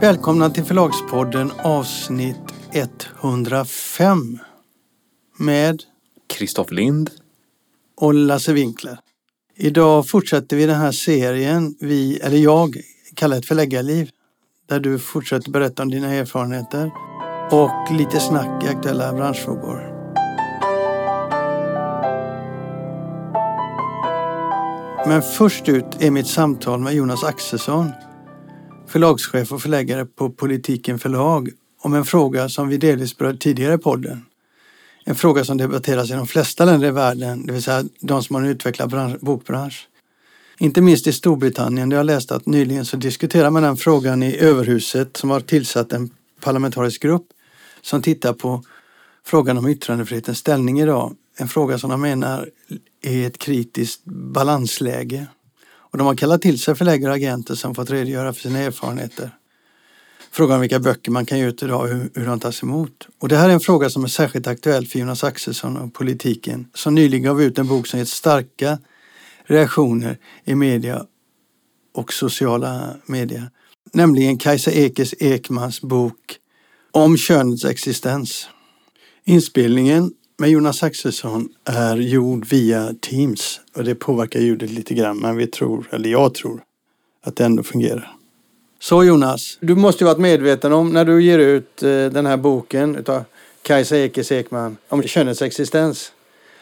Välkomna till Förlagspodden avsnitt 105 med Kristoffer Lind. och Lasse Winkler. Idag fortsätter vi den här serien, vi, eller jag, kallar ett förläggarliv. Där du fortsätter berätta om dina erfarenheter och lite snack i aktuella branschfrågor. Men först ut är mitt samtal med Jonas Axelsson, förlagschef och förläggare på Politiken förlag, om en fråga som vi delvis berört tidigare i podden. En fråga som debatteras i de flesta länder i världen, det vill säga de som har en utvecklad bransch, bokbransch. Inte minst i Storbritannien, där jag läste att nyligen så diskuterar man den frågan i överhuset som har tillsatt en parlamentarisk grupp som tittar på frågan om yttrandefrihetens ställning idag. En fråga som de menar är ett kritiskt balansläge. Och de har kallat till sig förläggare och agenter som fått redogöra för sina erfarenheter. Frågan om vilka böcker man kan ge ut idag och hur, hur de tas emot. Och det här är en fråga som är särskilt aktuell för Jonas Axelsson och politiken som nyligen gav ut en bok som gett starka reaktioner i media och sociala medier. Nämligen Kajsa Ekes Ekmans bok Om könets existens. Inspelningen med Jonas Axelsson är gjord via Teams och det påverkar ljudet lite grann men vi tror, eller jag tror, att det ändå fungerar. Så Jonas, du måste ju varit medveten om när du ger ut eh, den här boken utav Kajsa Ekes Ekman om könets existens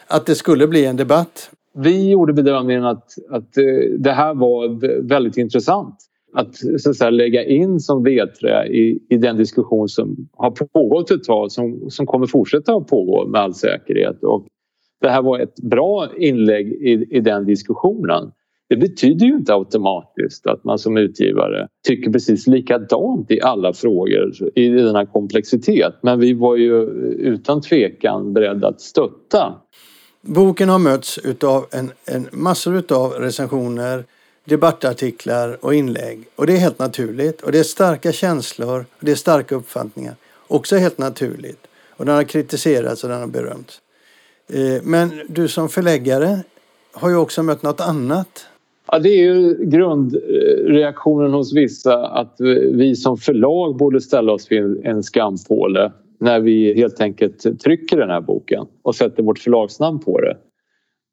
att det skulle bli en debatt. Vi gjorde bedömningen att, att eh, det här var väldigt intressant att, så att säga, lägga in som vedträ i, i den diskussion som har pågått ett tag som, som kommer fortsätta att pågå med all säkerhet. Och det här var ett bra inlägg i, i den diskussionen. Det betyder ju inte automatiskt att man som utgivare tycker precis likadant i alla frågor i denna komplexitet. Men vi var ju utan tvekan beredda att stötta Boken har mötts utav en, en massor utav recensioner, debattartiklar och inlägg. Och det är helt naturligt. Och det är starka känslor och det är starka uppfattningar. Också helt naturligt. Och den har kritiserats och den har berömts. Eh, men du som förläggare har ju också mött något annat. Ja, det är ju grundreaktionen hos vissa att vi som förlag borde ställa oss vid en skampåle när vi helt enkelt trycker den här boken och sätter vårt förlagsnamn på det.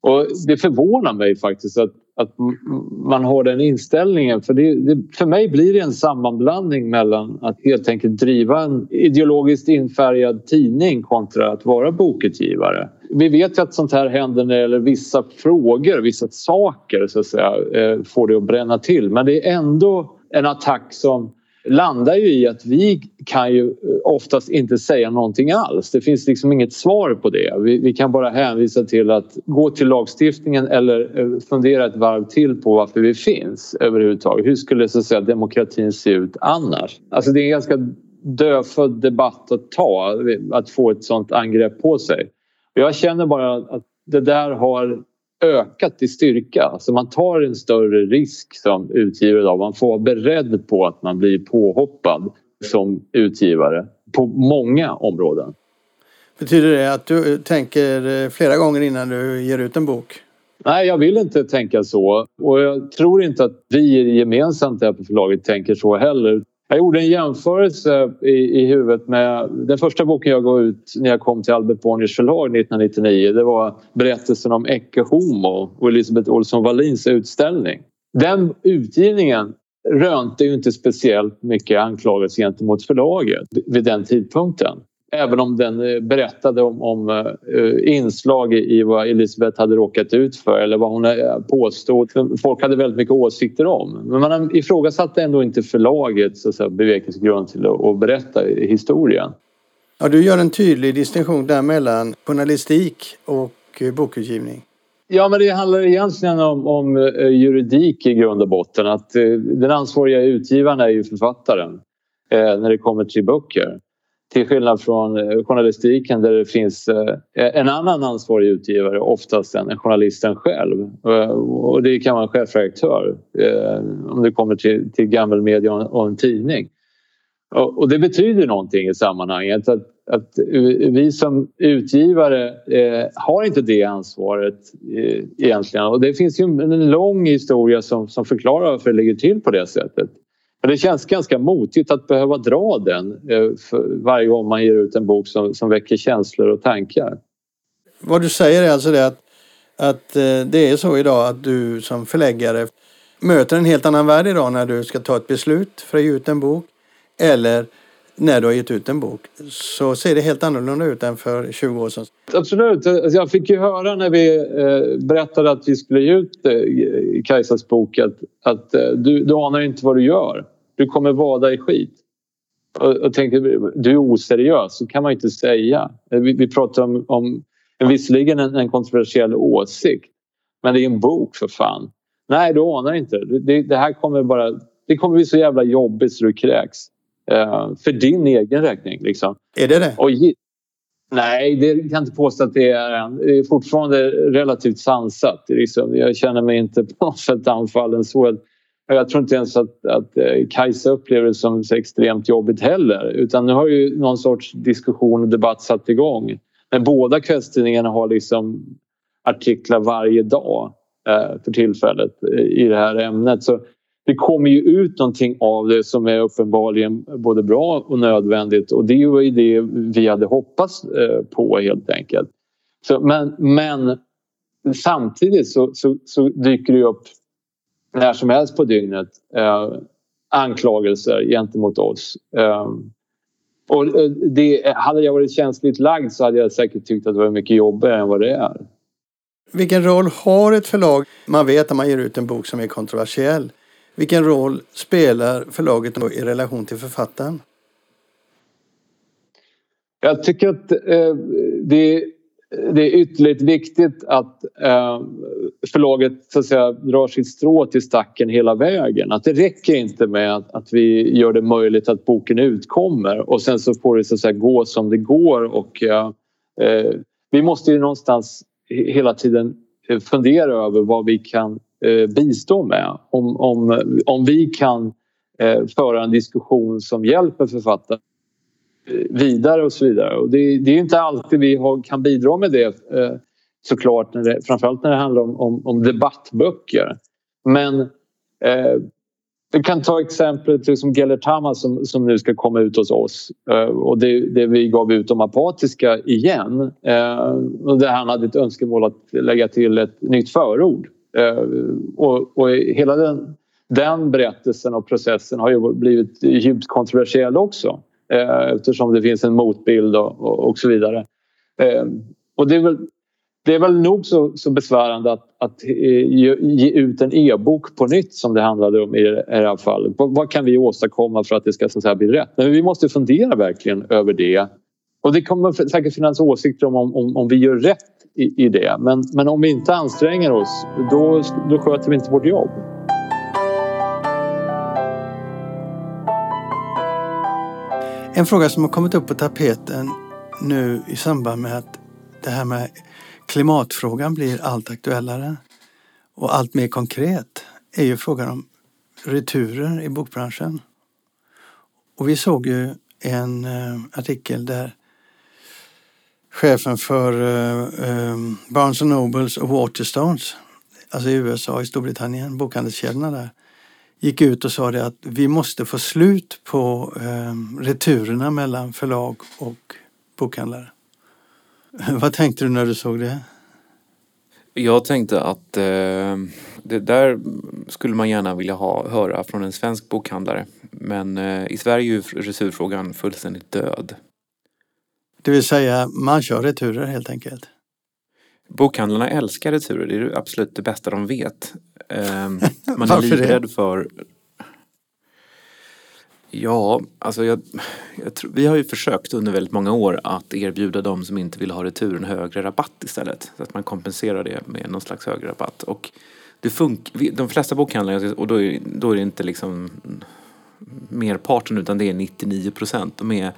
Och det förvånar mig faktiskt att, att man har den inställningen för det, det, för mig blir det en sammanblandning mellan att helt enkelt driva en ideologiskt infärgad tidning kontra att vara bokutgivare. Vi vet ju att sånt här händer när det gäller vissa frågor, vissa saker så att säga, eh, får det att bränna till men det är ändå en attack som landar ju i att vi kan ju eh, oftast inte säga någonting alls. Det finns liksom inget svar på det. Vi, vi kan bara hänvisa till att gå till lagstiftningen eller eh, fundera ett varv till på varför vi finns överhuvudtaget. Hur skulle så att säga, demokratin se ut annars? Alltså det är en ganska dödfödd debatt att ta, att få ett sånt angrepp på sig. Jag känner bara att det där har ökat i styrka. Alltså man tar en större risk som utgivare idag. Man får vara beredd på att man blir påhoppad som utgivare på många områden. Betyder det att du tänker flera gånger innan du ger ut en bok? Nej, jag vill inte tänka så och jag tror inte att vi gemensamt här på förlaget tänker så heller. Jag gjorde en jämförelse i, i huvudet med den första boken jag gav ut när jag kom till Albert Bonniers förlag 1999. Det var berättelsen om Ecce Homo och Elisabeth Olsson Wallins utställning. Den utgivningen rönte ju inte speciellt mycket anklagelse gentemot förlaget vid den tidpunkten. Även om den eh, berättade om, om uh, inslag i vad Elisabeth hade råkat ut för eller vad hon uh, påstod. Folk hade väldigt mycket åsikter om. Men man ifrågasatte ändå inte förlagets så bevekelsegrund till att, berätta historien. Ja, du gör en tydlig distinktion där mellan journalistik och eh, bokutgivning. Ja, men det handlar egentligen om, om juridik i grund och botten. Att den ansvariga utgivaren är ju författaren när det kommer till böcker. Till skillnad från eh, journalistiken där det finns eh, en annan ansvarig utgivare, oftast än journalisten själv. Eh, och det kan vara en chefredaktör om det kommer till, till gammelmedia och en tidning. Och det betyder någonting i sammanhanget. Att, att vi som utgivare eh, har inte det ansvaret eh, egentligen. Och det finns ju en lång historia som, som förklarar varför det ligger till på det sättet. Men det känns ganska motigt att behöva dra den eh, varje gång man ger ut en bok som, som väcker känslor och tankar. Vad du säger är alltså det att, att eh, det är så idag att du som förläggare möter en helt annan värld idag när du ska ta ett beslut för att ge ut en bok. Eller när du har gett ut en bok så ser det helt annorlunda ut än för 20 år sedan. Absolut. Alltså, jag fick ju höra när vi eh, berättade att vi skulle ge ut Kajsas bok att, att du, du anar inte vad du gör. Du kommer vada i skit. Och, och tänkte, du är oseriös, så kan man inte säga. Vi, vi pratar om, om visserligen en, en kontroversiell åsikt men det är en bok för fan. Nej, du anar inte. Det, det här kommer bara... Det kommer bli så jävla jobbigt så du kräks. Uh, för din egen räkning. Liksom. Är det det? Och, nej, det kan jag inte påstå att det är än. Det är fortfarande relativt sansat. Liksom. Jag känner mig inte på något sätt anfallen. Så jag tror inte ens att, att eh, Kajsa upplever det som så extremt jobbigt heller. Utan nu har ju någon sorts diskussion och debatt satt igång. Men båda kvällstidningarna har liksom artiklar varje dag eh, för tillfället i det här ämnet. Så det kommer ju ut någonting av det som är uppenbarligen både bra och nödvändigt och det var ju det vi hade hoppats eh, på helt enkelt. Så, men, men samtidigt så, så, så, dyker det upp när som helst på dygnet eh, anklagelser gentemot oss. Eh, och eh, det, hade jag varit känsligt lagd så hade jag säkert tyckt att det var mycket jobbigare än vad det är. Vilken roll har ett förlag? Man vet att man ger ut en bok som är kontroversiell. Vilken roll spelar förlaget i relation till författaren? Jag tycker att eh, det, det, är ytterligt viktigt att eh, förlaget så att säga, drar sitt strå till stacken hela vägen. Att det räcker inte med att, att vi gör det möjligt att boken utkommer och sen så får det så att säga, gå som det går. Och, eh, eh vi måste ju någonstans hela tiden eh, fundera över vad vi kan Eh, bistå med. Om, om, om vi kan eh, föra en diskussion som hjälper författaren vidare och så vidare. Och det, det är inte alltid vi har, kan bidra med det eh, såklart, när det, framförallt när det handlar om, om, om debattböcker. Men eh, vi kan ta exemplet som Gellert Hammar som, som nu ska komma ut hos oss eh, och det, det, vi gav ut om apatiska igen. Eh, och där han hade ett önskemål att lägga till ett nytt förord. Eh, och, och hela den, den berättelsen och processen har ju blivit djupt kontroversiell också eh, Eh, eftersom det finns en motbild och, och, och så vidare. Eh, och det är väl, det är väl nog så, så besvärande att, att eh, ge, ge, ut en e-bok på nytt som det handlade om i det här fallet. Vad, kan vi åstadkomma för att det ska så säga, bli rätt? Men vi måste fundera verkligen över det. Och det kommer säkert finnas åsikter om, om, om vi gör rätt i, i det. Men, men om vi inte anstränger oss, då, då sköter vi inte vårt jobb. En fråga som har kommit upp på tapeten nu i samband med att det här med klimatfrågan blir allt aktuellare och allt mer konkret är ju frågan om returer i bokbranschen. Och vi såg ju en eh, artikel där chefen för uh, Barnes Nobles och Waterstones, alltså i USA, i Storbritannien, bokhandelskedjorna där, gick ut och sa det att vi måste få slut på uh, returerna mellan förlag och bokhandlare. Vad tänkte du när du såg det? Jag tänkte att eh, det där skulle man gärna vilja ha, höra från en svensk bokhandlare. Men eh, i Sverige är ju returfrågan fullständigt död. Det vill säga, man kör returer helt enkelt. Bokhandlarna älskar returer, det är absolut det bästa de vet. Ehm, man är livrädd för... Ja, alltså jag, jag tror, vi har ju försökt under väldigt många år att erbjuda de som inte vill ha retur en högre rabatt istället. Så att man kompenserar det med någon slags högre rabatt. Och det funkar, de flesta bokhandlare, och då är, då är det inte liksom merparten utan det är 99 procent. De är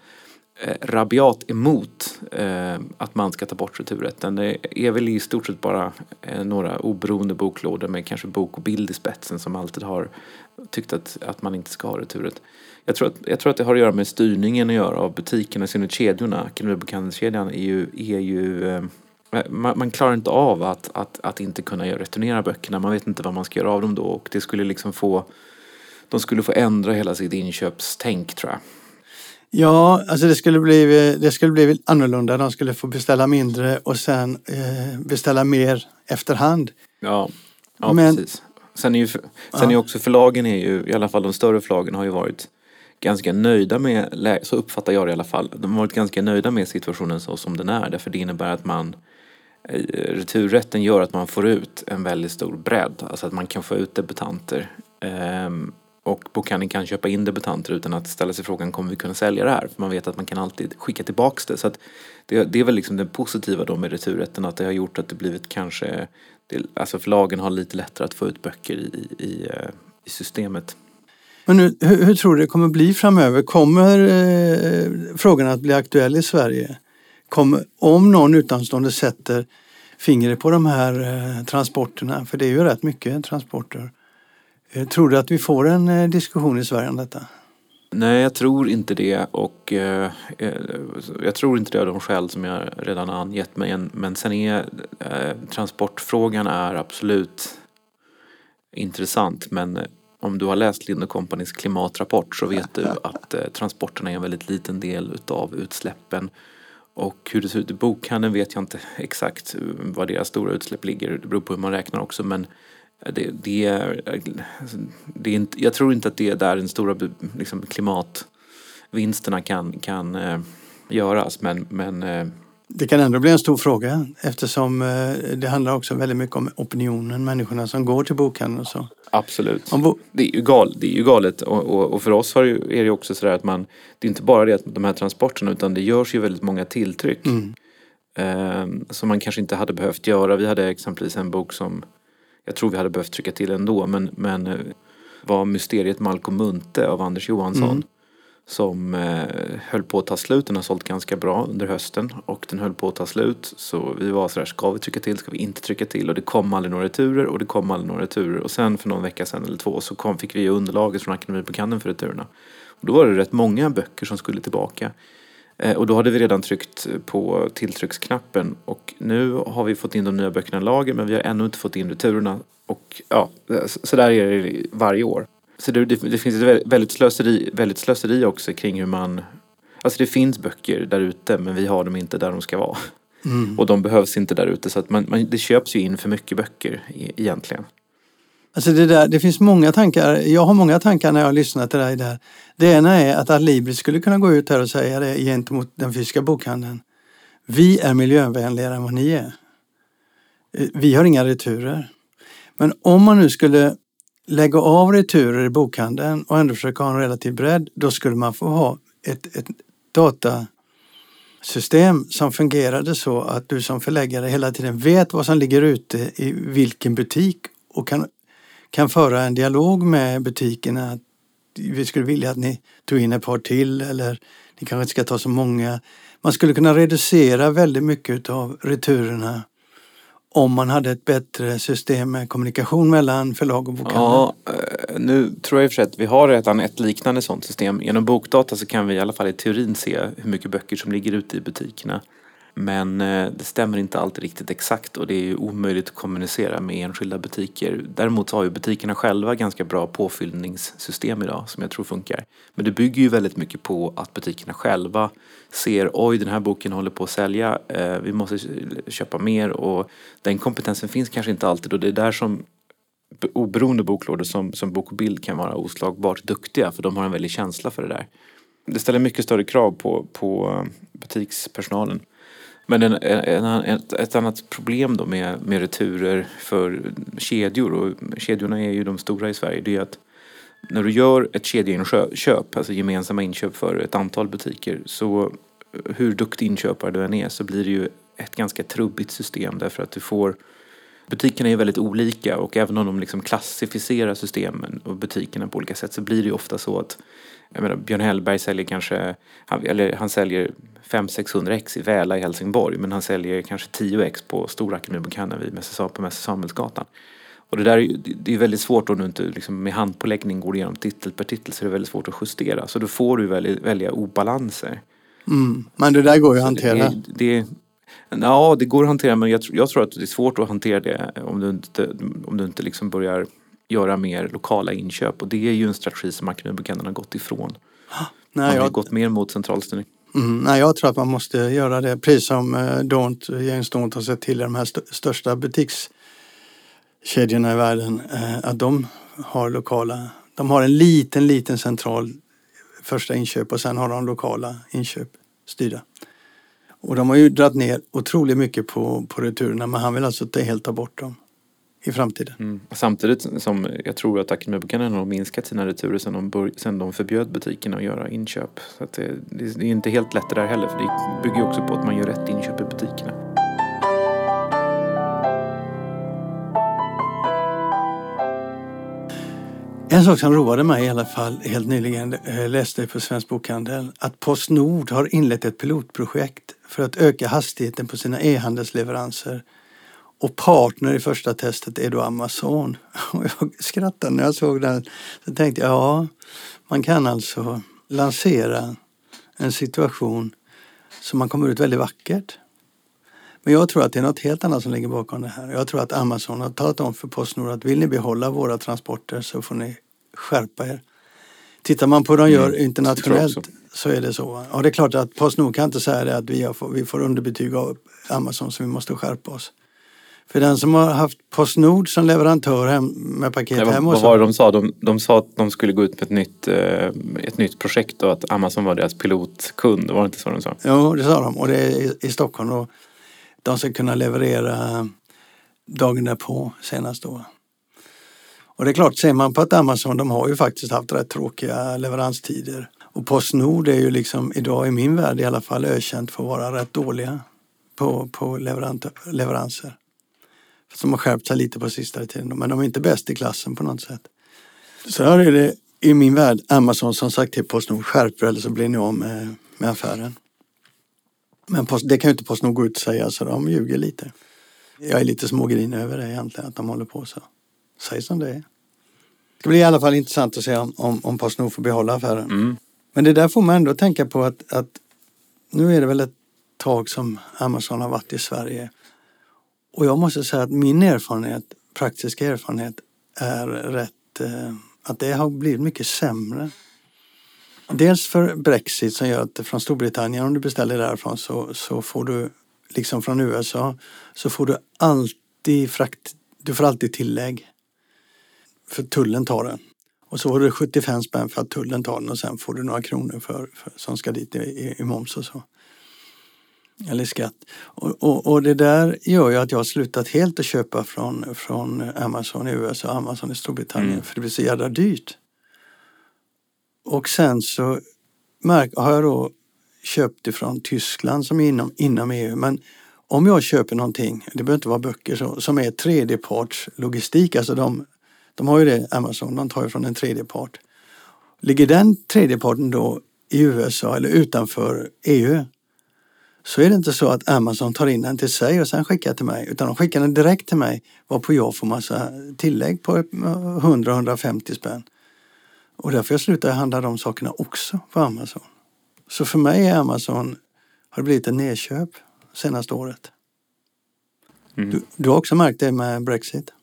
Eh, rabiat emot eh, att man ska ta bort returrätten. Det är väl i stort sett bara eh, några oberoende boklådor med kanske bok och bild i spetsen som alltid har tyckt att, att man inte ska ha returrätt. Jag tror, att, jag tror att det har att göra med styrningen att göra av butikerna, i synnerhet kedjorna. Akademibokhandelskedjan är ju, är ju eh, eh man, man, klarar inte av att, att, att inte kunna returnera böckerna. Man vet inte vad man ska göra av dem då och det skulle liksom få de skulle få ändra hela sitt inköpstänk tror jag. Ja, alltså det skulle bli, det skulle bli annorlunda. De skulle få beställa mindre och sen eh, beställa mer efterhand. Ja, ja Men- precis. Sen är ju sen är ju också förlagen är ju, i alla fall de större förlagen har ju varit ganska nöjda med, så uppfattar jag det i alla fall, de har varit ganska nöjda med situationen så som den är. Därför det innebär att man eh, Returrätten gör att man får ut en väldigt stor bredd. Alltså att man kan få ut debutanter. Ehm, och bokhandeln kan köpa in debutanter utan att ställa sig frågan kommer vi kunna sälja det här? För man vet att man kan alltid skicka tillbaks det. Så att det, det är väl liksom det positiva då med returrätten att det har gjort att det blivit kanske det, alltså förlagen har lite lättare att få ut böcker i, i, eh, i systemet. Men nu, hur, hur tror du det kommer bli framöver? Kommer eh, frågan att bli aktuell i Sverige? Kommer, om någon utomstående sätter fingret på de här eh, transporterna, för det är ju rätt mycket transporter. Eh, tror du att vi får en eh, diskussion i Sverige om detta? Nej, jag tror inte det och eh, eh, jag tror inte det av de skäl som jag redan har angett. Men, men sen är eh, transportfrågan är absolut intressant. Men om du har läst Lind Companys klimatrapport så vet du att eh, transporterna är en väldigt liten del utav utsläppen. Och hur det ser ut i bokhandeln vet jag inte exakt vad deras stora utsläpp ligger. Det beror på hur man räknar också. Men det, det är, det är inte, jag tror inte att det är där den stora liksom, klimatvinsterna kan, kan eh, göras. Men, men eh, Det kan ändå bli en stor fråga eftersom eh, det handlar också väldigt mycket om opinionen, människorna som går till bokhandeln och så. absolut. Bo- Det är ju, gal, det är ju galet och, och, och för oss har det, ju- är det också sådär att man Det är inte bara det att de här transporterna utan det görs ju väldigt många tilltryck. Mm. Eh, som man kanske inte hade behövt göra. Vi hade exempelvis en bok som jag tror vi hade behövt trycka till ändå men, men eh, var Mysteriet Malcolm Munthe av Anders Johansson. Mm. Som eh, höll på att ta slut. Den har sålt ganska bra under hösten och den höll på att ta slut. Så vi var sådär, ska vi trycka till, ska vi inte trycka till? Och det kom aldrig några returer och det kom aldrig några returer. Och sen för någon vecka sedan eller två så kom, fick vi underlaget från Akademibokhandeln för returerna. Och då var det rätt många böcker som skulle tillbaka. Eh, Och då hade vi redan tryckt på tilltrycksknappen och nu har vi fått in de nya böckerna i lager men vi har ännu inte fått in returerna. Och ja, så så där är det varje år. Så det, det, finns ett vä- väldigt slöseri, väldigt slöseri också kring hur man... Alltså det finns böcker där ute men vi har dem inte där de ska vara. Mm. Och de behövs inte där ute så att man, man, det köps ju in för mycket böcker e- egentligen. Alltså det, där, det finns många tankar. Jag har många tankar när jag har lyssnat till dig där. Det ena är att Adlibris skulle kunna gå ut här och säga det gentemot den fysiska bokhandeln. Vi är miljövänligare än vad ni är. Eh, vi har inga returer. Men om man nu skulle lägga av returer i bokhandeln och ändå försöka ha en relativ bredd, då skulle man få ha ett, ett datasystem som fungerade så att du som förläggare hela tiden vet vad som ligger ute i vilken butik och kan, kan föra en dialog med butikerna. att Vi skulle vilja att ni tog in ett par till eller ni kanske inte ska ta så många. Man skulle kunna reducera väldigt mycket av returerna om man hade ett bättre system med kommunikation mellan förlag och bokhandel. Ja, eh, nu tror jag i och för sig att vi har redan ett liknande sådant system. Genom bokdata så kan vi i alla fall i teorin se hur mycket böcker som ligger ute i butikerna. Men eh, det stämmer inte alltid riktigt exakt och det är ju omöjligt att kommunicera med enskilda butiker. Däremot har ju butikerna själva ganska bra påfyllningssystem idag som jag tror funkar. Men det bygger ju väldigt mycket på att butikerna själva ser oj den här boken håller på att sälja, eh, vi måste köpa mer och den kompetensen finns kanske inte alltid och det är där som oberoende boklådor som, som Bok och Bild kan vara oslagbart duktiga för de har en väldig känsla för det där. Det ställer mycket större krav på, på eh, butikspersonalen. Men en, en, en, ett, annat problem då med, med returer för kedjor och kedjorna är ju de stora i Sverige det är att när du gör ett kedjeinköp, alltså gemensamma inköp för ett antal butiker så eh, hur duktig inköpare du än är så blir det ju ett ganska trubbigt system därför att du får Butikerna är väldigt olika och även om de liksom klassificerar systemen och butikerna på olika sätt så blir det ju ofta så att jag menar, Björn Hellberg säljer kanske, han, eller han säljer 500-600 ex i Väla i Helsingborg men han säljer kanske 10 ex på Stora Akademibokhandeln vid Mäster på Mäster Samuelsgatan. Och det där är, ju- det är väldigt svårt om du inte liksom med handpåläggning går igenom titel per titel så är det väldigt svårt att justera. Så då får du välja, välja obalanser. Mm. Men det där går ju att hantera. Det, det, ja, det går att hantera men jag, jag tror att det är svårt att hantera det om du inte, om du inte liksom börjar göra mer lokala inköp och det är ju en strategi som Akademibokhandeln har gått ifrån. Man Nej, har jag, gått mer mot centralstyrning. mm, nej, jag tror att man måste göra det. Precis som eh, Daunt, James Daunt har sett till i de här st- största butikskedjorna i världen. Eh, att de har lokala, de har en liten, liten central första inköp och sen har de lokala inköp styrda. Och de har ju dragit ner otroligt mycket på, på returerna men han vill alltså helt ta bort dem i framtiden. Mm. Samtidigt som jag tror att Akademibokhandeln har minskat sina returer sedan de, bör, sedan de förbjöd butikerna att göra inköp. Så det, det är inte helt lätt det där heller för det bygger ju också på att man gör rätt inköp i butikerna. En sak som roade mig i alla fall helt nyligen eh, läste jag på Svensk Bokhandel att Postnord har inlett ett pilotprojekt för att öka hastigheten på sina e-handelsleveranser. Och partner i första testet är då Amazon. Och jag skrattade när jag såg den. Så tänkte jag, ja, man kan alltså lansera en situation så man kommer ut väldigt vackert. Men jag tror att det är något helt annat som ligger bakom det här. Jag tror att Amazon har talat om för Postnord att vill ni behålla våra transporter så får ni skärpa er. Tittar man på vad de gör Mm, internationellt så är det så. Och det är klart att Postnord kan inte säga det att vi, har, vi får underbetyg av Amazon så vi måste skärpa oss. För den som har haft Postnord som leverantör hem, med paket Nej, vad, hem vad hos var det de sa? De, de sa att de skulle gå ut med ett nytt, eh, ett nytt projekt och att Amazon var deras pilotkund. Var det inte så de sa? Jo, det sa de. Och det är i, i Stockholm. Och de ska kunna leverera dagen därpå senast då. Och det är klart, ser man på att Amazon, de har ju faktiskt haft rätt tråkiga leveranstider. Och Postnord är ju liksom idag i min värld i alla fall ökänt för att vara rätt dåliga på, på leveranser. Som har skärpt sig lite på sista tiden. Men de är inte bäst i klassen på något sätt. Så här är det i min värld Amazon som sagt till Postnord skärper eller så blir ni av med, med affären. Men post, det kan ju inte Postnord gå ut och säga så de ljuger lite. Jag är lite smågrin över det egentligen att de håller på så. Säg som det är. Det blir i alla fall intressant att se om, om, om Postnord får behålla affären. Mm. Men det där får man ändå tänka på att, att nu är det väl ett tag som Amazon har varit i Sverige. Och jag måste säga att min erfarenhet, praktiska erfarenhet, är rätt eh, att det har blivit mycket sämre. Dels för Brexit som gör att från Storbritannien om du beställer därifrån så, så får du liksom från USA så får du alltid frakt, du får alltid tillägg. För tullen tar den. Och så får du 75 spänn för att tullen tar den och sen får du några kronor för, för, som ska dit i, i, i moms och så. Eller skatt. Och, och, och det där gör ju att jag har slutat helt att köpa från, från Amazon i USA och Amazon i Storbritannien Mm. för det blir så jävla dyrt. Och sen så märk, har jag då köpt ifrån Tyskland som är inom, inom EU. Men om jag köper någonting, det behöver inte vara böcker, så, som är tredjeparts logistik, alltså de, de har ju det, Amazon, de tar ju från en tredjepart. Ligger den tredjeparten då i USA eller utanför EU så är det inte så att Amazon tar in den till sig och sen skickar till mig utan de skickar den direkt till mig varpå jag får massa tillägg på 100-150 spänn. Och därför jag slutar handla de sakerna också på Amazon. Så för mig är Amazon har det blivit ett nedköp senaste året. Mm. Du, du har också märkt det med Brexit?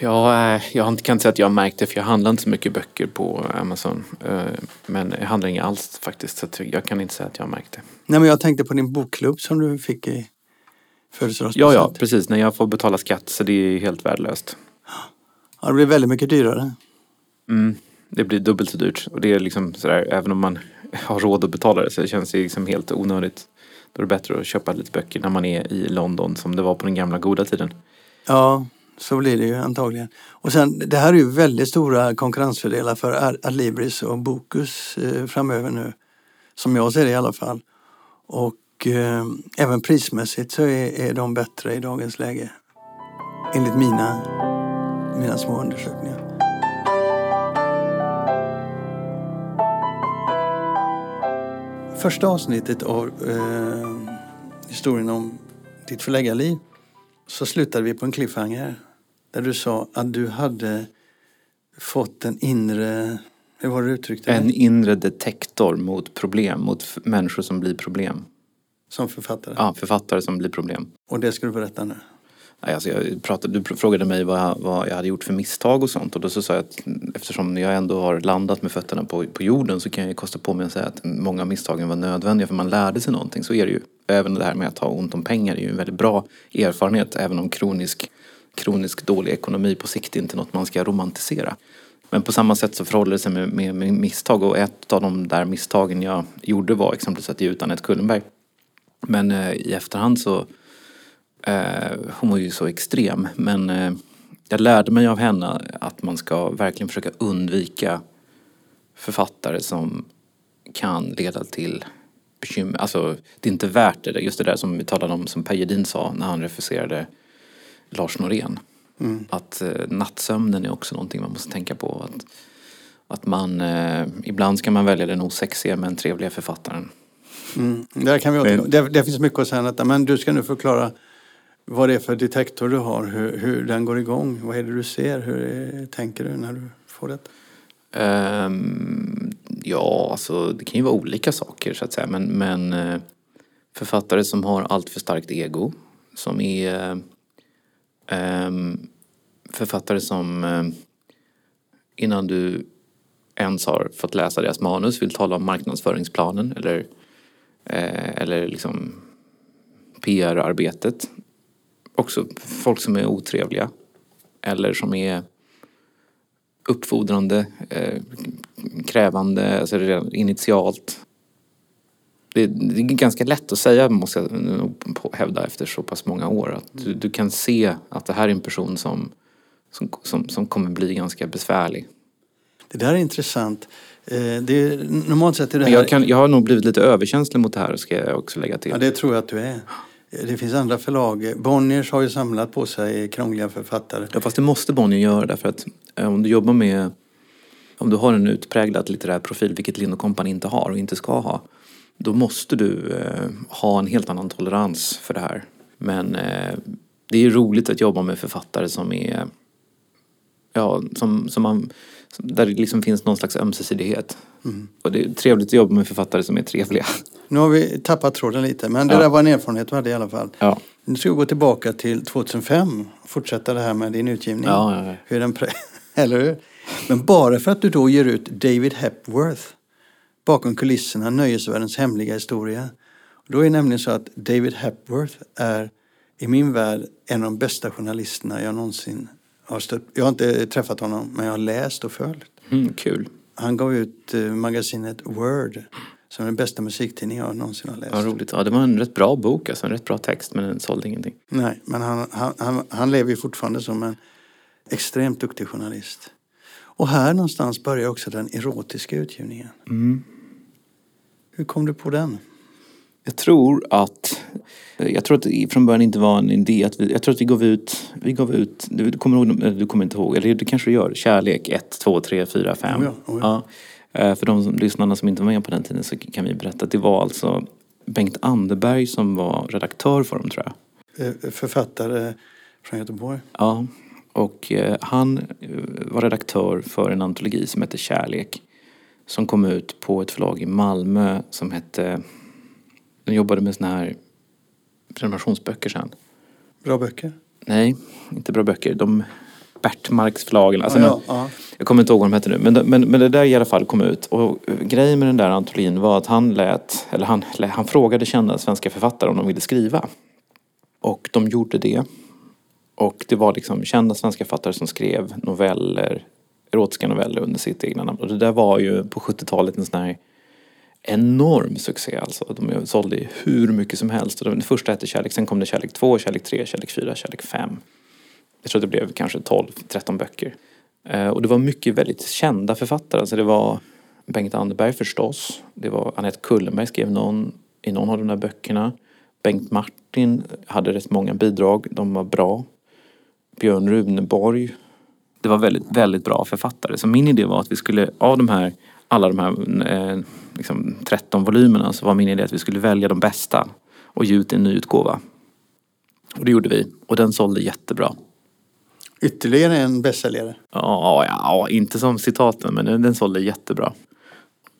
Ja, eh, jag kan inte säga att jag har märkt det för jag handlar inte så mycket böcker på Amazon. Eh, Men jag handlar inga alls faktiskt så jag kan inte säga att jag har märkt det. Nej men jag tänkte på din bokklubb som du fick i Ja, födelsedagspresent. ja, precis. När jag får betala skatt så det är helt värdelöst. Ja, det blir väldigt mycket dyrare. Mm, det blir dubbelt så dyrt. Och det är liksom sådär, även om man har råd att betala det så känns det liksom helt onödigt. Då är det bättre att köpa lite böcker när man är i London som det var på den gamla goda tiden. Ja, så blir det ju antagligen. Och sen, det här är ju väldigt stora konkurrensfördelar för Adlibris och Bokus eh, framöver nu. Som jag ser det i alla fall. Och eh, även prismässigt så är, är de bättre i dagens läge. Enligt mina, mina små undersökningar. Första avsnittet av eh, historien om ditt förläggarliv så slutade vi på en cliffhanger. Där du sa att du hade fått en inre... Hur var det du uttryckte det? En inre detektor mot problem, mot människor som blir problem. Som författare. Ja, författare som blir problem. Och det ska du berätta nu. Alltså jag pratade, du frågade mig vad jag, vad jag hade gjort för misstag och sånt och då så sa jag att eftersom jag ändå har landat med fötterna på, på jorden så kan jag kosta på mig att säga att många av misstagen var nödvändiga för man lärde sig någonting. Så är det ju. Även det här med att ha ont om pengar är ju en väldigt bra erfarenhet även om kronisk, kronisk dålig ekonomi på sikt är inte något man ska romantisera. Men på samma sätt så förhåller det sig med, med, med misstag och ett av de där misstagen jag gjorde var exempelvis att ge ut Anette Kullenberg. Men eh, i efterhand så hon var ju så extrem men eh, jag lärde mig av henne att man ska verkligen försöka undvika författare som kan leda till bekymmer. Alltså det är inte värt det. Just det där som vi talade om som Per Gedin sa när han refuserade Lars Norén. Mm. Att eh, nattsömnen är också någonting man måste tänka på. Att, att man, eh, ibland ska man välja den osexiga men trevliga författaren. Mm. Där, kan vi återgå. Det, det finns mycket att säga men du ska nu förklara vad det är för detektor du har, hur, hur den går igång. Vad är det du ser? Hur är, tänker du när du får det? Um, ja, alltså det kan ju vara olika saker så att säga. Men, men eh, författare som har allt för starkt ego. Som är um, författare som eh, innan du ens har fått läsa deras manus vill tala om marknadsföringsplanen eller, eller liksom PR-arbetet också folk som är otrevliga eller som är uppfordrande, eh, krävande, alltså initialt. Det, det, är ganska lätt att säga, måste jag hävda efter så pass många år. Att du, du, kan se att det här är en person som, som, som, som kommer bli ganska besvärlig. Det där är intressant. Eh, det är, normalt sett är det här... Jag, kan, jag har nog blivit lite överkänslig mot det här ska jag också lägga till. Ja, det tror jag att du är. Det finns andra förlag. Bonniers har ju samlat på sig krångliga författare. Ja, fast det måste Bonnier göra därför att eh, om du jobbar med om du har en utpräglad litterär profil, vilket Lind Company inte har och inte ska ha, då måste du eh, ha en helt annan tolerans för det här. Men eh, det är roligt att jobba med författare som är, ja, som, som man, där det liksom finns någon slags ömsesidighet. Mm. Och det är trevligt att jobba med författare som är trevliga. Nu har vi tappat tråden lite, men det ja. där var en erfarenhet du hade i alla fall. Ja. Nu ska vi gå tillbaka till 2005 och fortsätta det här med din utgivning. Ja, ja, hur den Eller hur? Men bara för att du då ger ut David Hepworth bakom kulisserna Nöjesvärldens hemliga historia. Då är det nämligen så att David Hepworth är i min värld en av de bästa journalisterna jag någonsin har stött. Jag har inte träffat honom, men jag har läst och följt. Mm, kul. Han gav ut uh, magasinet Word som är den bästa musiktidning jag någonsin har läst. Ja, roligt. Ja, det var en rätt bra bok, alltså en rätt bra text men den sålde ingenting. Nej, men han, han, han, han lever ju fortfarande som en extremt duktig journalist. Och här någonstans börjar också den erotiska utgivningen. Mm. Hur kom du på den? Jag tror att jag tror att det från början inte var en idé att vi, jag tror att vi gav ut, vi gav ut, du, du kommer, ihåg, du kommer inte ihåg, eller det kanske du gör, Kärlek 1, 2, 3, 4, 5. Oh ja, oh ja. ja. Eh, för de som, lyssnarna som inte var med på den tiden så kan vi berätta att det var alltså Bengt Anderberg som var redaktör för dem tror jag. Eh, författare från Göteborg. Ja, och eh, han var redaktör för en antologi som hette Kärlek. Som kom ut på ett förlag i Malmö som hette, de jobbade med såna här prenumerationsböcker sen. Bra böcker? Nej, inte bra böcker. De Bertmarks förlagen. Alltså, ja, ja. Jag kommer inte ihåg vad de hette nu. Men, men, men det där i alla fall kom ut. Och grejen med den där antologin var att han lät, eller han, han frågade kända svenska författare om de ville skriva. Och de gjorde det. Och det var liksom kända svenska författare som skrev noveller, erotiska noveller under sitt egna namn. Och det där var ju på 70-talet en sån här enorm succé alltså. De sålde hur mycket som helst. Den första hette Kärlek, sen kom det Kärlek 2, Kärlek 3, Kärlek 4, Kärlek 5. Jag tror det blev kanske 12-13 böcker. Eh, och det var mycket väldigt kända författare. Alltså det var Bengt Anderberg förstås. Det var Annette Kullenberg skrev någon, i någon av de där böckerna. Bengt Martin hade rätt många bidrag. De var bra. Björn Runeborg. Det var väldigt, väldigt bra författare. Så min idé var att vi skulle, av de här, alla de här eh, liksom 13 volymerna så var min idé att vi skulle välja de bästa och ge ut en ny utgåva. Och det gjorde vi. Och den sålde jättebra. Ytterligare en bästsäljare? Ja, ja, inte som citaten men den sålde jättebra.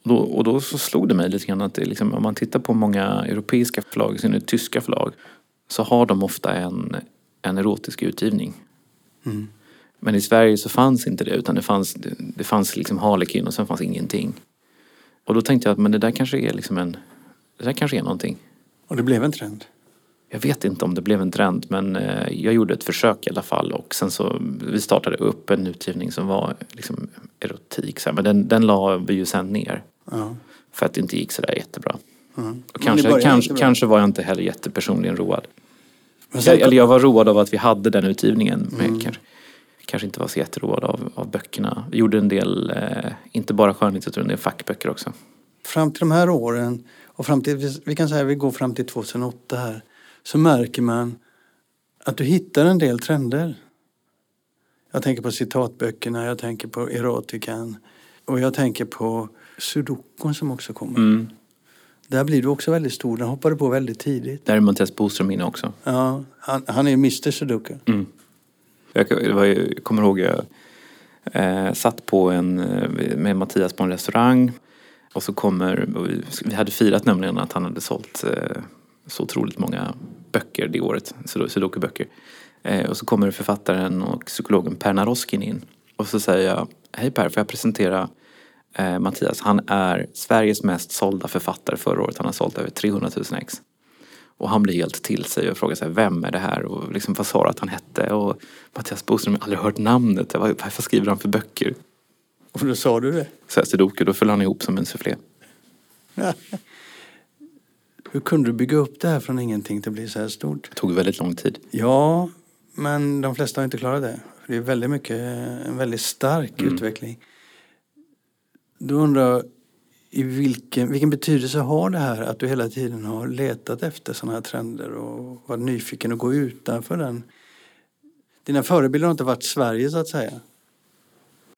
Då, och då så slog det mig lite grann att det liksom, om man tittar på många europeiska förlag, i synnerhet tyska förlag, så har de ofta en, en erotisk utgivning. Mm. Men i Sverige så fanns inte det utan det fanns, det, det fanns liksom Harlekin och sen fanns ingenting. Och då tänkte jag att men det där kanske är liksom en, det där kanske är någonting. Och det blev en trend. Jag vet inte om det blev en trend men eh, jag gjorde ett försök i alla fall och sen så vi startade upp en utgivning som var liksom erotik så här, men den, den la vi ju sen ner. Ja. För att det inte gick sådär jättebra. Mm. Och kanske, kanske, jättebra. kanske var jag inte heller jättepersonligen road. Jag, eller jag var road av att vi hade den utgivningen. Mm. kanske, kanske inte var så jätteroad av, av böckerna. Vi gjorde en del, eh, inte bara skönlitteratur, en del fackböcker också. fram till de här åren och fram till, vi kan säga att vi går fram till 2008 här, så märker man att du hittar en del trender. Jag tänker på citatböckerna, jag tänker på erotikan och jag tänker på sudokun som också kommer. Mm. Där blir du också väldigt stor, den hoppade på väldigt tidigt. Där är Mattias Boström inne också. Ja, han, han är Mr Sudoku. Mm. Jag, jag kommer ihåg jag eh, satt på en, eh, med Mattias på en restaurang och så kommer, och vi, vi hade firat nämligen att han hade sålt eh, så otroligt många böcker det året, sudokuböcker. Eh, och så kommer författaren och psykologen Per Naroskin in och så säger jag, hej Per, får jag presentera eh, Mattias? Han är Sveriges mest sålda författare förra året, han har sålt över 300 000 ex. Och han blir helt till sig och frågar sig vem är det här och liksom vad sa att han hette? Och Mattias Boström, har aldrig hört namnet. Vad, vad skriver han för böcker? Och då sa du det. Så jag Sudoku, då föll han ihop som en soufflé. Hur kunde du bygga upp det här från ingenting till att bli så här stort? Det tog väldigt lång tid. Ja, men de flesta har inte klarat det. Det är väldigt mycket, en väldigt stark Mm. utveckling. Då undrar jag, i vilken, vilken betydelse har det här att du hela tiden har letat efter sådana här trender och varit nyfiken och gå utanför den? Dina förebilder har inte varit Sverige så att säga.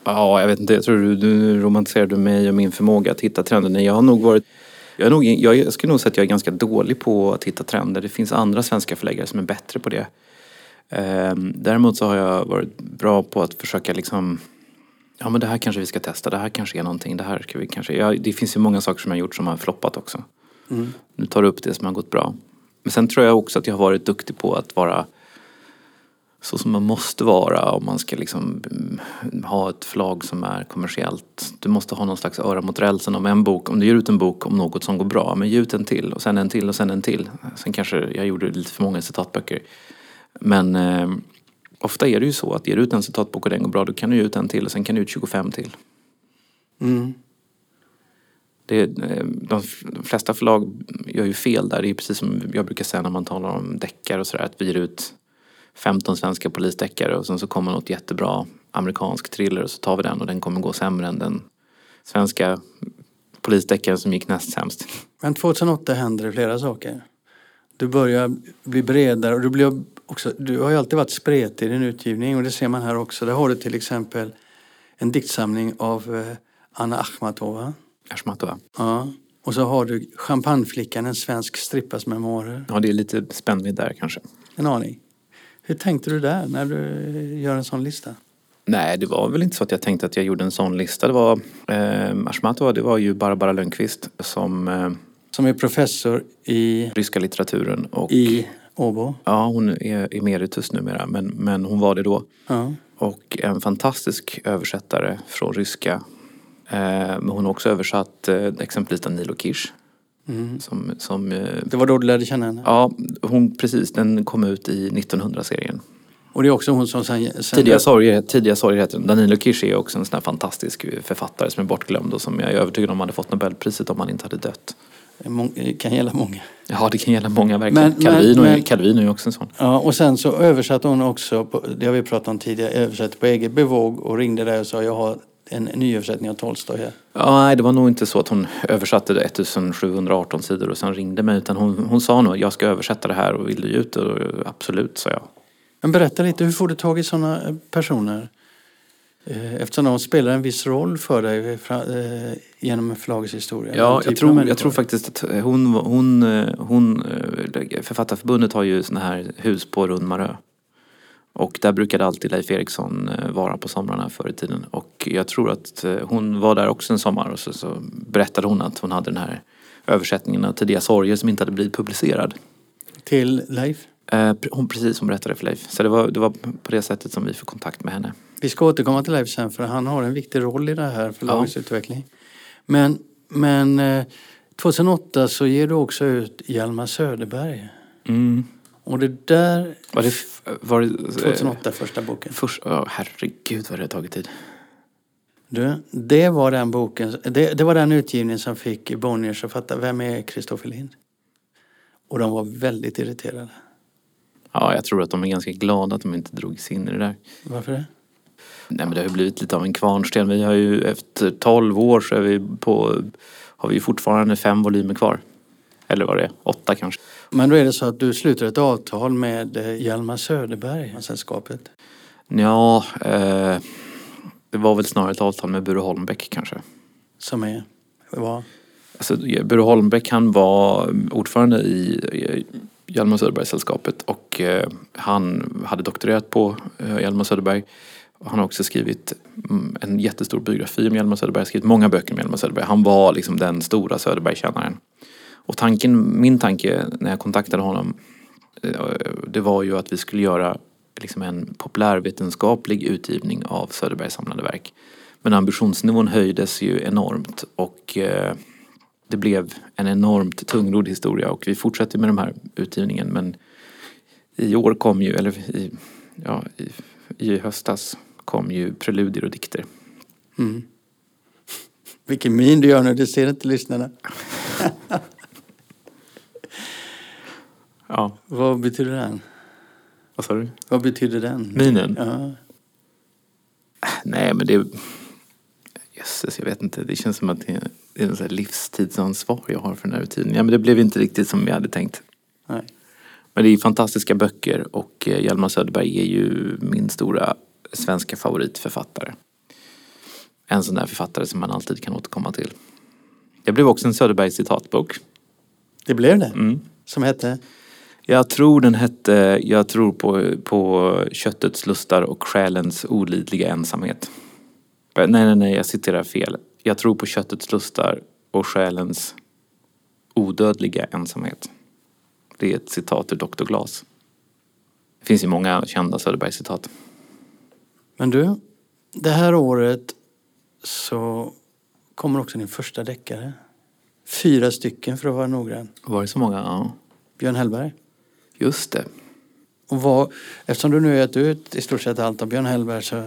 Ja, jag vet inte. Jag tror du, du romantiserade mig och min förmåga att hitta trender. Nej, jag har nog varit... Jag, är nog, jag, skulle nog säga att jag är ganska dålig på att hitta trender. Det finns andra svenska förläggare som är bättre på det. Ehm, däremot så har jag varit bra på att försöka liksom... Ja, men det här kanske vi ska testa. Det här kanske är någonting. Det här ska vi kanske... Ja, det finns ju många saker som jag har gjort som har floppat också. Mm. Nu tar du upp det som har gått bra. Men sen tror jag också att jag har varit duktig på att vara så som man måste vara om man ska liksom mm, ha ett förlag som är kommersiellt. Du måste ha någon slags öra mot rälsen om en bok. Om du ger ut en bok om något som går bra, men ge ut en till och sen en till och sen en till. Sen kanske jag gjorde lite för många citatböcker. Men eh, ofta är det ju så att ger du ut en citatbok och den går bra, då kan du ge ut en till och sen kan du ut 25 till. Mm. Det, eh, de flesta förlag gör ju fel där. Det är precis som jag brukar säga när man talar om deckare och sådär. Att vi ger ut 15 svenska polisdeckare och sen så kommer något jättebra amerikansk thriller och så tar vi den och den kommer gå sämre än den svenska polisdeckaren som gick näst sämst. Men 2008 händer det flera saker. Du börjar bli bredare och du, blir också, du har ju alltid varit spretig i din utgivning och det ser man här också. Där har du till exempel en diktsamling av eh, Anna Akhmatova. Ashmatova. Ja. Och så har du Champagneflickan, en svensk strippas memoarer. Ja, det är lite spännvidd där kanske. En aning. Hur tänkte du där när du eh, gör en sån lista? Nej, det var väl inte så att jag tänkte att jag gjorde en sån lista. Det var eh, Ashmatova, det var ju Barbara Lönnqvist som eh, Som är professor i, ryska litteraturen och i Åbo. ja, hon är emeritus numera men, men hon var det då. Ja. Och en fantastisk översättare från ryska. Eh, men hon har också översatt eh, exempelvis Danilo Kish. Mm. Som, som, eh, Det var då du lärde känna henne? ja, hon, precis, den kom ut i 1900-serien. Och det är också hon som sen... sen Tidiga sorger, tidiga sorger heter den. Danilo Kish är också en sån fantastisk författare som är bortglömd och som jag är övertygad om hade fått Nobelpriset om han inte hade dött. Mång- kan gälla många. Ja, det kan gälla många verkligen. Men- Calvino, men- är, Calvino är ju också en sån. Ja, och sen så översatte hon också, på, det har vi pratat om tidigare, översatte på eget bevåg och ringde där och sa jag har en nyöversättning av Tolstoj här. Ja, nej, det var nog inte så att hon översatte det 1718 sidor och sen ringde mig. Utan hon, hon sa nog, jag ska översätta det här och vill du ge ut det? Absolut, sa jag. Men berätta lite, hur får du tag i sådana personer? Eh, Eftersom de spelar en viss roll för dig fra- eh, genom förlagets historia. Ja, jag typen av tror, jag tror faktiskt att hon, hon, eh, hon, eh, Författarförbundet har ju såna här hus på Rundmarö. Och där brukade alltid Leif Eriksson eh, vara på somrarna förr i tiden. Och jag tror att eh, hon var där också en sommar och så, så berättade hon att hon hade den här översättningen av Tidiga sorger som inte hade blivit publicerad. Till Leif? Eh, hon, precis, hon berättade för Leif. Så det var, det var på det sättet som vi fick kontakt med henne. Vi ska återkomma till Leif sen för han har en viktig roll i det här förlagsutveckling. Ja. Men, men eh, 2008 så ger du också ut Hjalmar Söderberg. Mm. Och det där... Var det, var det 2008 första boken. Först, oh, herregud vad det har tagit tid. Du, det var den boken, det, det var den utgivningen som fick Bonniers att fatta, vem är Kristoffer Lind? Och de var väldigt irriterade. Ja, jag tror att de är ganska glada att de inte drog sig in i det där. Varför det? Nej men det har blivit lite av en kvarnsten. Vi har ju efter 12 år så är vi på, har vi fortfarande fem volymer kvar. Eller vad det är, åtta kanske. Men då är det så att du sluter ett avtal med eh, Hjalmar Söderberg, sällskapet? Ja, eh, det var väl snarare ett avtal med Bure Holmbäck kanske. Som är? Vad? Alltså, Bure Holmbäck han var ordförande i Hjalmar Söderberg-sällskapet och eh, han hade doktorerat på eh, Hjalmar Söderberg. Han har också skrivit mm, en jättestor biografi om Hjalmar Söderberg, skrivit många böcker om Hjalmar Söderberg. Han var liksom den stora Söderbergkännaren. Och tanken, min tanke när jag kontaktade honom eh, det var ju att vi skulle göra liksom en populärvetenskaplig utgivning av Söderbergs samlade verk. Men ambitionsnivån höjdes ju enormt och eh, det blev en enormt tungrodd historia och vi fortsätter med den här utgivningen men i år kom ju, eller i, ja, i, i höstas kom ju preludier och dikter. Mm. Vilken min du gör nu, det ser inte lyssnarna. ja. Vad betyder den? Vad sa du? Vad betyder den? Minen? Ja. Nej men det... Jösses, jag vet inte. Det känns som att det är en livstidsansvar jag har för den här utgivningen. Ja, men det blev inte riktigt som jag hade tänkt. Nej. Men det är fantastiska böcker och eh, Hjalmar Söderberg är ju min stora svenska favoritförfattare. En sån där författare som man alltid kan återkomma till. Det blev också en Söderberg citatbok. Det blev det? Mm. Som hette? Jag tror den hette Jag tror på, på köttets lustar och själens olidliga ensamhet. Nej, nej, nej, jag citerar fel. Jag tror på köttets lustar och själens odödliga ensamhet. Det är ett citat ur Dr. Glas. Det finns ju många kända Söderberg-citat. Men du, det här året så kommer också din första deckare. Fyra stycken för att vara noggrann. Var det så många? Ja. Björn Hellberg. Just det. Och vad, eftersom du nu har gett ut i stort sett allt av Björn Hellberg så...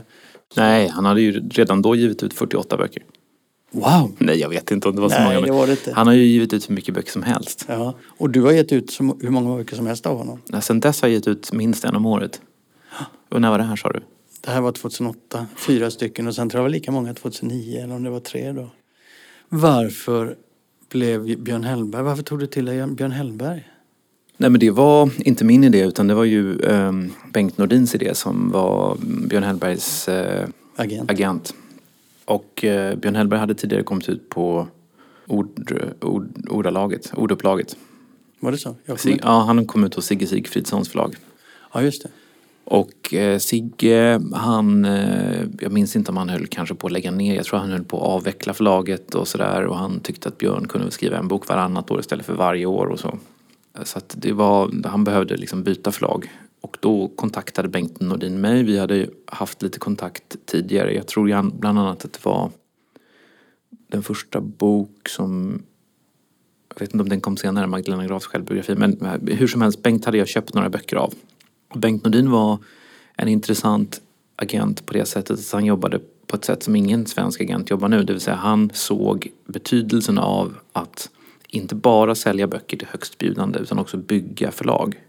Nej, han hade ju redan då givit ut 48 böcker. Wow! Nej, jag vet inte om det var så Nej, många. det var det inte. Han har ju givit ut hur mycket böcker som helst. Ja, och du har gett ut så, hur många böcker som helst av honom. Ja, Sen dess har jag gett ut minst en om året. Och när var det här sa du? Det här var 2008, fyra stycken och sen tror jag det var lika många 2009 eller om det var tre då. Varför blev Björn Hellberg, varför tog du till dig Björn Hellberg? Nej men det var inte min idé utan det var ju eh, Bengt Nordins idé som var Björn Hellbergs eh, Agent. agent. Och eh, Björn Hellberg hade tidigare kommit ut på ord, ord, ordalaget, ordupplaget. Var det så? Sig, ja, han kom ut hos Sigge Sigfridssons förlag. Ja, just det. Och eh, Sigge, han, eh, jag minns inte om han höll kanske på att lägga ner, jag tror han höll på att avveckla förlaget och sådär och han tyckte att Björn kunde skriva en bok varannat år istället för varje år och så. Så att det var, han behövde liksom byta förlag. Och då kontaktade Bengt Nordin mig, vi hade ju haft lite kontakt tidigare. Jag tror bland annat att det var den första bok som jag vet inte om den kom senare, Magdalena Grafs självbiografi. Men eh, hur som helst, Bengt hade jag köpt några böcker av. Bengt Nordin var en intressant agent på det sättet att han jobbade på ett sätt som ingen svensk agent jobbar nu. Det vill säga han såg betydelsen av att inte bara sälja böcker till högstbjudande utan också bygga förlag.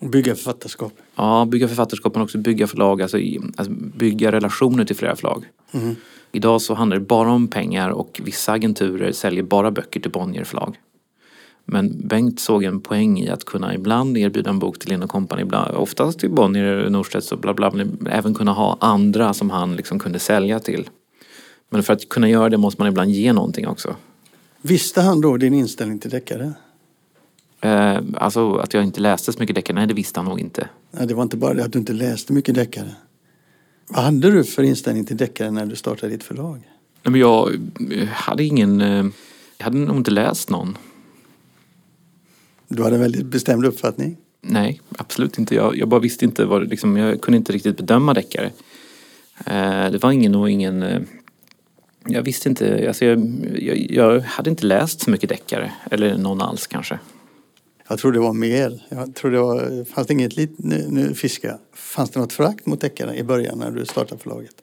Bygga författarskap. Ja, bygga författarskap men också bygga förlag, alltså, alltså bygga relationer till flera förlag. Mm. Idag så handlar det bara om pengar och vissa agenturer säljer bara böcker till Bonnier förlag. Men Bengt såg en poäng i att kunna ibland erbjuda en bok till Lind Company, ibland, oftast till Bonnier, Norstedts och bla bla, men även kunna ha andra som han liksom kunde sälja till. Men för att kunna göra det måste man ibland ge någonting också. Visste han då din inställning till deckare? Eh, alltså att jag inte läste så mycket deckare, nej det visste han nog inte. Nej, det var inte bara det att du inte läste mycket deckare. Vad hade du för inställning till deckare när du startade ditt förlag? Nej, men jag eh, hade ingen, eh, jag hade nog inte läst någon. Du hade en väldigt bestämd uppfattning. Nej, absolut inte. Jag, jag bara visste inte vad liksom, jag kunde inte riktigt bedöma deckare. Eh, det var ingen och ingen... Eh, jag visste inte, alltså jag, jag, jag hade inte läst så mycket deckare. Eller någon alls kanske. Jag tror det var mer. Jag tror det var, fanns det inget lit, nu, nu fiska. Fanns det något förakt mot deckare i början när du startade förlaget?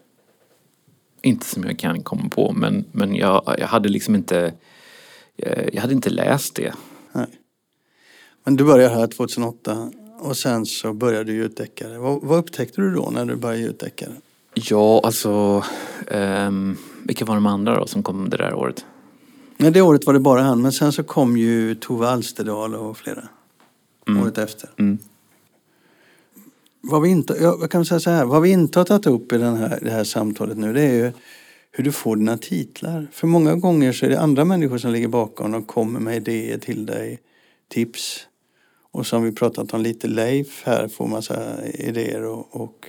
Inte som jag kan komma på men, men jag, jag hade liksom inte... Jag hade inte läst det. Nej. Men du började här 2008 och sen så började du ge ut deckare. Vad, vad upptäckte du då när du började ge ut deckare? Ja, alltså... ehm, vilka var de andra då som kom det där året? Nej, det året var det bara han, men sen så kom ju Tove Alsterdal och flera året efter. Mm. Vad vi inte, ja, jag kan säga så här, vad vi inte har tagit upp i den här, det här samtalet nu det är ju hur du får dina titlar. För många gånger så är det andra människor som ligger bakom och kommer med idéer till dig, tips. Och som vi pratat om lite, Leif här får massa idéer och, och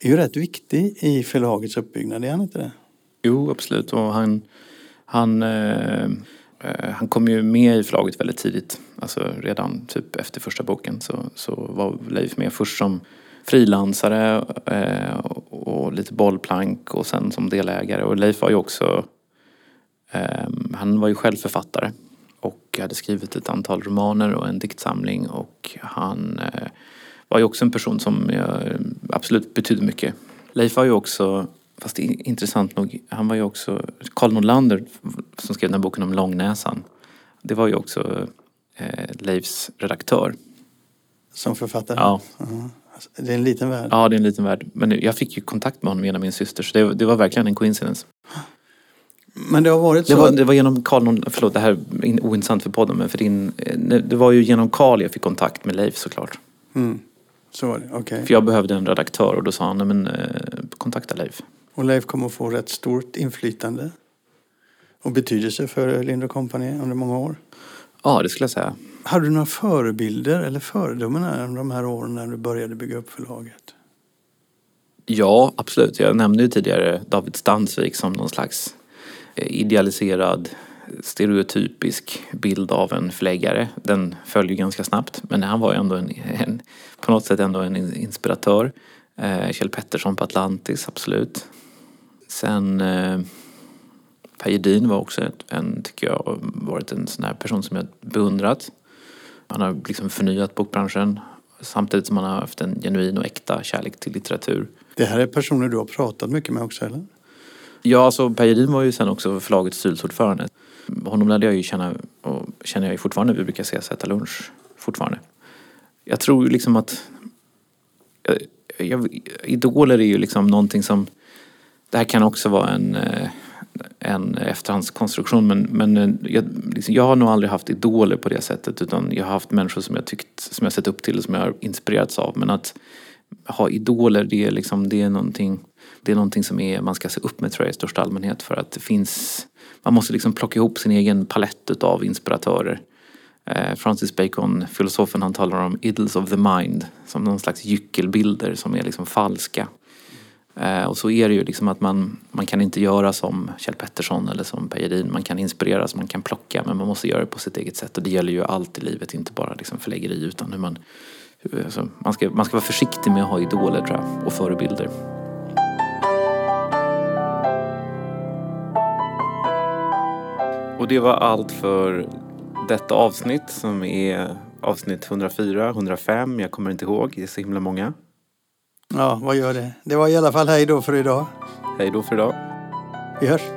är ju rätt viktig i förlagets uppbyggnad, är han inte det? Jo, absolut. Och han, han, eh, eh, han kom ju med i förlaget väldigt tidigt. Alltså redan typ efter första boken så, så var Leif med först som frilansare eh, och, och lite bollplank och sen som delägare. Och Leif var ju också, eh, han var ju själv författare och hade skrivit ett antal romaner och en diktsamling och han eh, var ju också en person som eh, absolut betydde mycket. Leif var ju också, fast intressant nog, han var ju också, Karl Nordlander som skrev den här boken om Långnäsan. Det var ju också eh, Leifs redaktör. Som författare? Ja. Alltså, Det är en liten värld. Ja, det är en liten värld. Men jag fick ju kontakt med honom genom min syster så det, det var verkligen en coincidence. Men det har varit så... Det var, det var genom Karl, förlåt det här är in- ointressant för podden men för din, eh, det var ju genom Karl jag fick kontakt med Leif såklart. Mm. Så var det, okej. För jag behövde en redaktör och då sa han, men eh, kontakta Leif. Och Leif kommer att få rätt stort inflytande och betydelse för Lind Company under många år. Ja, det skulle jag säga. Hade du några förebilder eller föredömen under de här åren när du började bygga upp förlaget? Ja, absolut. Jag nämnde ju tidigare David Stansvik som någon slags idealiserad, stereotypisk bild av en förläggare. Den föll ju ganska snabbt, men han var ju ändå en, en på något sätt ändå en inspiratör. Eh, Kjell Pettersson på Atlantis, absolut. Sen eh, Per Gedin var också ett, en, tycker jag, varit en sån här person som jag beundrat. Han har liksom förnyat bokbranschen samtidigt som han har haft en genuin och äkta kärlek till litteratur. Det här är personer du har pratat mycket med också, eller? Ja, alltså Per Gedin var ju sen också förlagets styrelseordförande. Honom lärde jag ju känna och känner jag ju fortfarande. Vi brukar ses och äta lunch fortfarande. Jag tror ju liksom att jag, jag, idoler är ju liksom någonting som det här kan också vara en, eh, en efterhandskonstruktion men, men eh, jag, liksom, jag har nog aldrig haft idoler på det sättet utan jag har haft människor som jag tyckt, som jag sett upp till och som jag har inspirerats av. Men att ha idoler det är liksom, det är någonting, det är någonting som är, man ska se upp med tror jag i största allmänhet för att det finns, man måste liksom plocka ihop sin egen palett av inspiratörer. Eh, Francis Bacon, filosofen, han talar om idols of the mind som någon slags gyckelbilder som är liksom falska. Eh, och så är det ju liksom att man, man kan inte göra som Kjell Pettersson eller som Per Man kan inspireras, man kan plocka men man måste göra det på sitt eget sätt. Och det gäller ju allt i livet, inte bara liksom förläggeri utan hur man... hur- Alltså, man, ska, man ska vara försiktig med att ha idoler tror jag, och förebilder. Och det var allt för detta avsnitt som är avsnitt 104, 105, jag kommer inte ihåg, det är så himla många. Ja, vad gör det? Det var i alla fall hej då för idag. Hej då för idag. Vi hörs.